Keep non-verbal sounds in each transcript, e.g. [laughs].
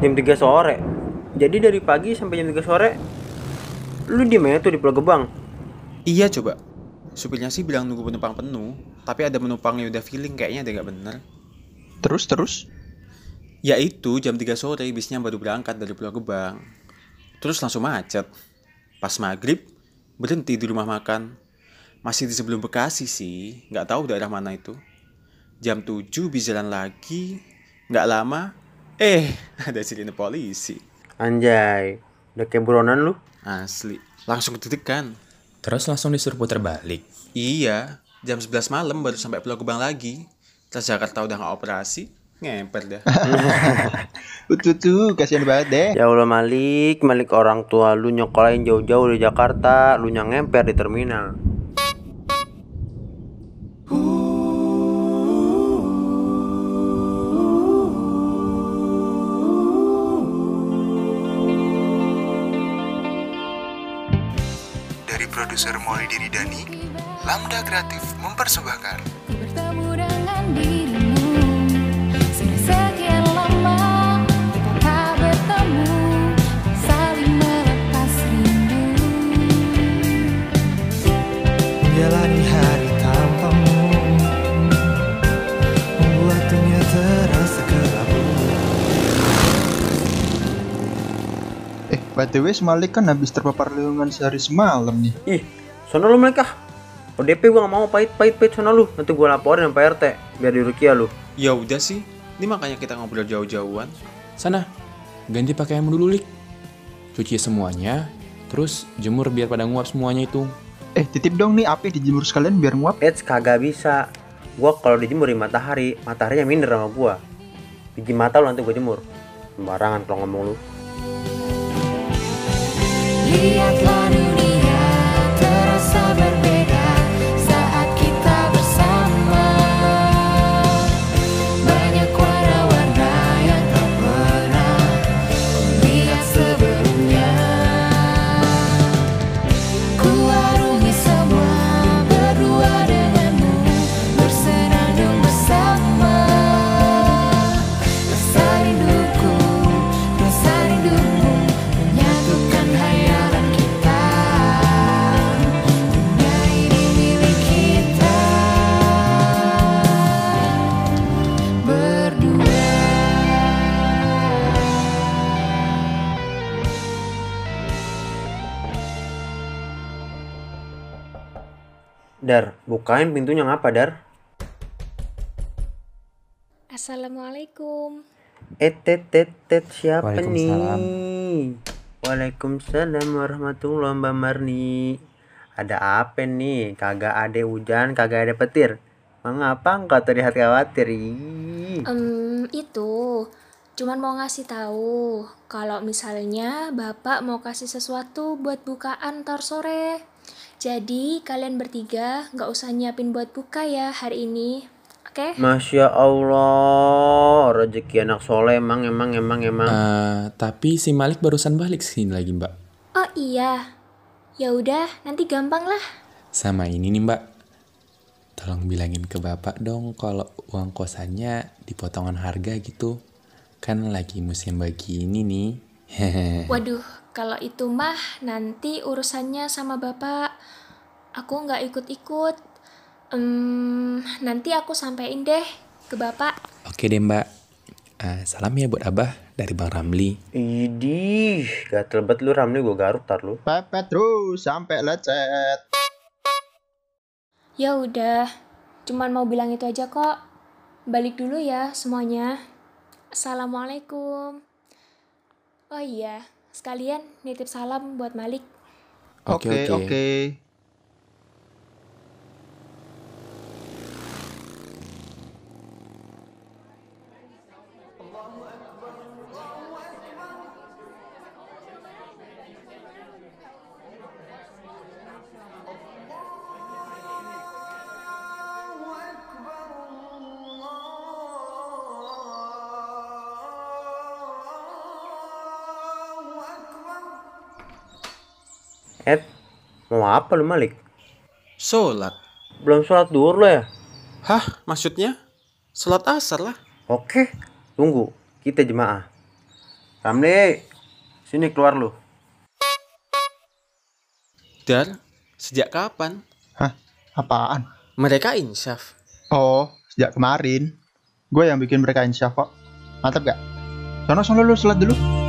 Jam 3 sore. Jadi dari pagi sampai jam 3 sore lu di mana tuh di Pulau Gebang? Iya coba. Supirnya sih bilang nunggu penumpang penuh, tapi ada penumpang yang udah feeling kayaknya ada nggak bener. Terus terus? Ya itu jam 3 sore bisnya baru berangkat dari Pulau Gebang. Terus langsung macet. Pas maghrib berhenti di rumah makan. Masih di sebelum Bekasi sih, nggak tahu daerah mana itu. Jam 7 bisa jalan lagi, nggak lama, eh [laughs] ada sirine polisi. Anjay, udah kayak buronan lu. Asli, langsung deg-degan. Terus langsung disuruh putar balik. Iya, jam 11 malam baru sampai Pulau Gebang lagi. Terus Jakarta udah nggak operasi, ngemper dah. [laughs] Tuh tuh, kasihan banget deh. Ya Allah Malik, Malik orang tua lu nyokolain jauh-jauh dari Jakarta, lu yang ngemper di terminal. Produser Molly Diridani, Lambda Kreatif mempersembahkan. Bertemu dengan dirimu. Sudah sekian lama kita tak bertemu Saling melepas rindu. Menjalani hari By the way, Malik kan habis terpapar lingkungan sehari semalam nih. Ih, sono lu Malik ah. ODP gua gak mau pahit-pahit-pahit sono lu. Nanti gua laporin sama Pak RT biar dirukia lu. ya udah sih, ini makanya kita ngobrol jauh-jauhan. Sana, ganti pakaianmu dulu, Lik. Cuci semuanya, terus jemur biar pada nguap semuanya itu. Eh, titip dong nih api dijemur sekalian biar nguap. Eits, kagak bisa. Gua kalau dijemur di matahari, mataharinya minder sama gua. Biji mata lu nanti gua jemur. Sembarangan kalau ngomong lu. Maria Dar, bukain pintunya ngapa, Dar? Assalamualaikum. Eh, tet, tet, tet, siapa Waalaikumsalam. nih? Waalaikumsalam warahmatullahi Mbak Marni. Ada apa nih? Kagak ada hujan, kagak ada petir. Mengapa engkau terlihat khawatir? Em, itu cuman mau ngasih tahu kalau misalnya Bapak mau kasih sesuatu buat bukaan ntar sore. Jadi kalian bertiga nggak usah nyiapin buat buka ya hari ini. Oke? Masya Allah, rezeki anak soleh emang emang emang emang. Eh, tapi si Malik barusan balik sini lagi, Mbak. Oh iya. Ya udah, nanti gampang lah. Sama ini nih, Mbak. Tolong bilangin ke Bapak dong kalau uang kosannya dipotongan harga gitu. Kan lagi musim begini nih. Hehehe. [laughs] Waduh, kalau itu mah nanti urusannya sama Bapak. Aku nggak ikut-ikut. Em, nanti aku sampein deh ke Bapak. Oke deh, Mbak. Eh, salam ya buat Abah dari Bang Ramli. Idih, gatel banget lu Ramli gua garuk tar lu. Pepet terus sampai lecet. Ya udah, cuman mau bilang itu aja kok. Balik dulu ya semuanya. Assalamualaikum. Oh iya, sekalian nitip salam buat Malik. Oke, oke. Ed, mau apa lu Malik? Sholat. Belum sholat duhur lo ya? Hah, maksudnya? Sholat asar lah. Oke, tunggu. Kita jemaah. Ramli, sini keluar lu. Dar, sejak kapan? Hah? Apaan? Mereka insyaf. Oh, sejak kemarin. Gue yang bikin mereka insyaf kok. Mantap gak? Sono sono lu sholat dulu.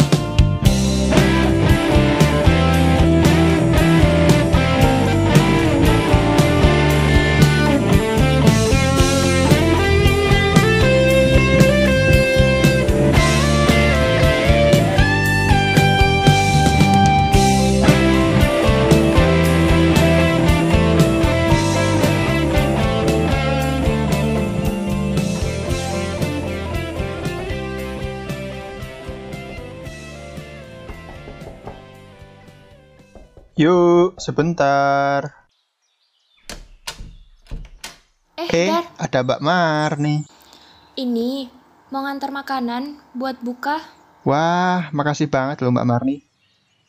Yuk, sebentar. Eh, Eh, Dar, ada Mbak Mar nih. ini mau ngantar makanan buat buka. Wah, makasih banget loh Mbak Marni.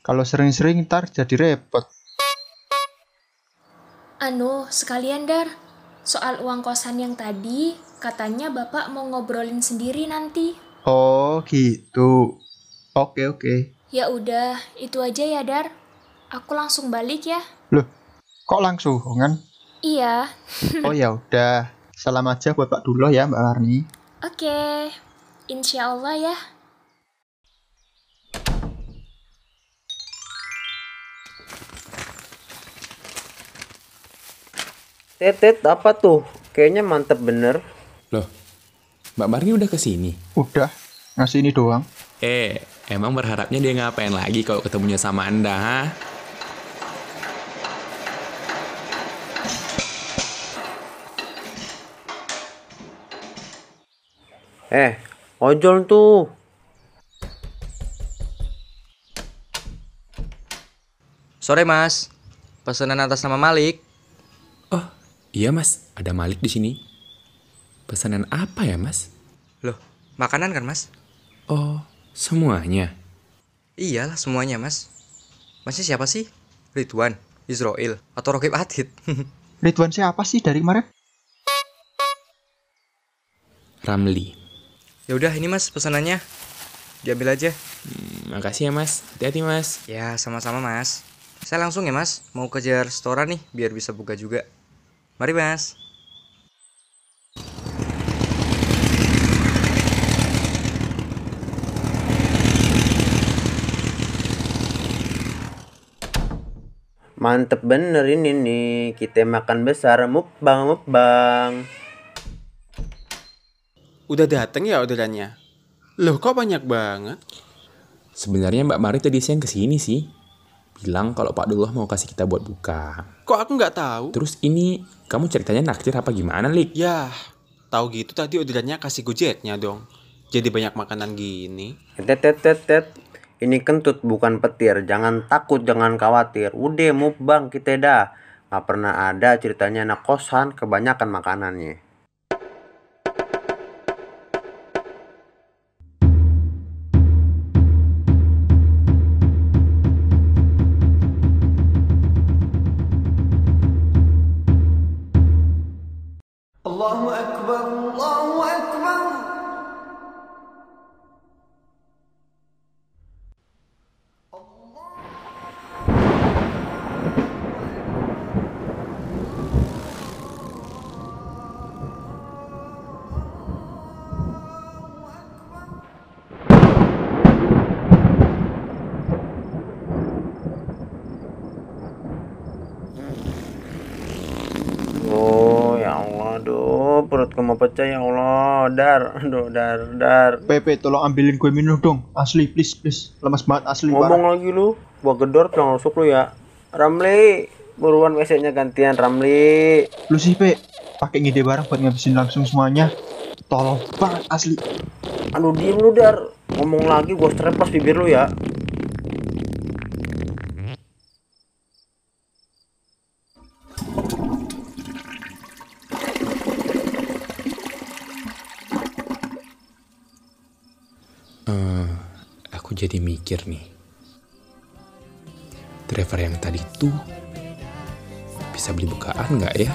Kalau sering-sering ntar jadi repot. Anu, sekalian Dar. Soal uang kosan yang tadi, katanya Bapak mau ngobrolin sendiri nanti. Oh, gitu. Oke, oke. Ya udah, itu aja ya Dar. Aku langsung balik ya. Loh, kok langsung kan? Iya. [laughs] Oh ya udah. Salam aja buat Pak Duloh ya Mbak Marni. Oke. Insya Allah ya. Tetet apa tuh? Kayaknya mantep bener. Loh, Mbak Marni udah ke sini? Udah, ngasih ini doang. Eh, emang berharapnya dia ngapain lagi kalau ketemunya sama Anda, ha? Eh, ojol tuh. Sore mas, pesanan atas nama Malik. Oh, iya mas, ada Malik di sini. Pesanan apa ya mas? Loh, makanan kan mas? Oh, semuanya. Iyalah semuanya mas. Masnya siapa sih? Ridwan, Israel, atau Rokib Atid? [laughs] Ridwan siapa sih dari kemarin? Ramli. Ya udah ini mas pesanannya. Diambil aja. Hmm, makasih ya mas, hati-hati mas. Ya sama-sama mas. Saya langsung ya mas, mau kejar restoran nih biar bisa buka juga. Mari mas. Mantep bener ini nih. Kita makan besar mukbang mukbang. Udah dateng ya orderannya? Loh kok banyak banget? Sebenarnya Mbak Mari tadi siang ke sini sih. Bilang kalau Pak Dullah mau kasih kita buat buka. Kok aku nggak tahu? Terus ini, kamu ceritanya naktir apa gimana, Lik? Yah, tahu gitu tadi orderannya kasih gojeknya dong. Jadi banyak makanan gini. Tetet tetet. Ini kentut bukan petir. Jangan takut, jangan khawatir. Udah mukbang kita dah. Gak pernah ada ceritanya anak kosan kebanyakan makanannya. Mau pecah ya Allah, dar, aduh dar, dar. Pepe, tolong ambilin gue minum dong. Asli, please, please. Lemas banget asli. Ngomong parah. lagi lu, gua gedor tuh masuk lu ya. Ramli, buruan WC-nya gantian Ramli. Lu sih, Pe. Pakai ngide bareng buat ngabisin langsung semuanya. Tolong banget asli. Aduh diem lu dar, ngomong lagi gua streplos bibir lu ya. Jadi mikir nih. Driver yang tadi tuh bisa beli bukaan nggak ya?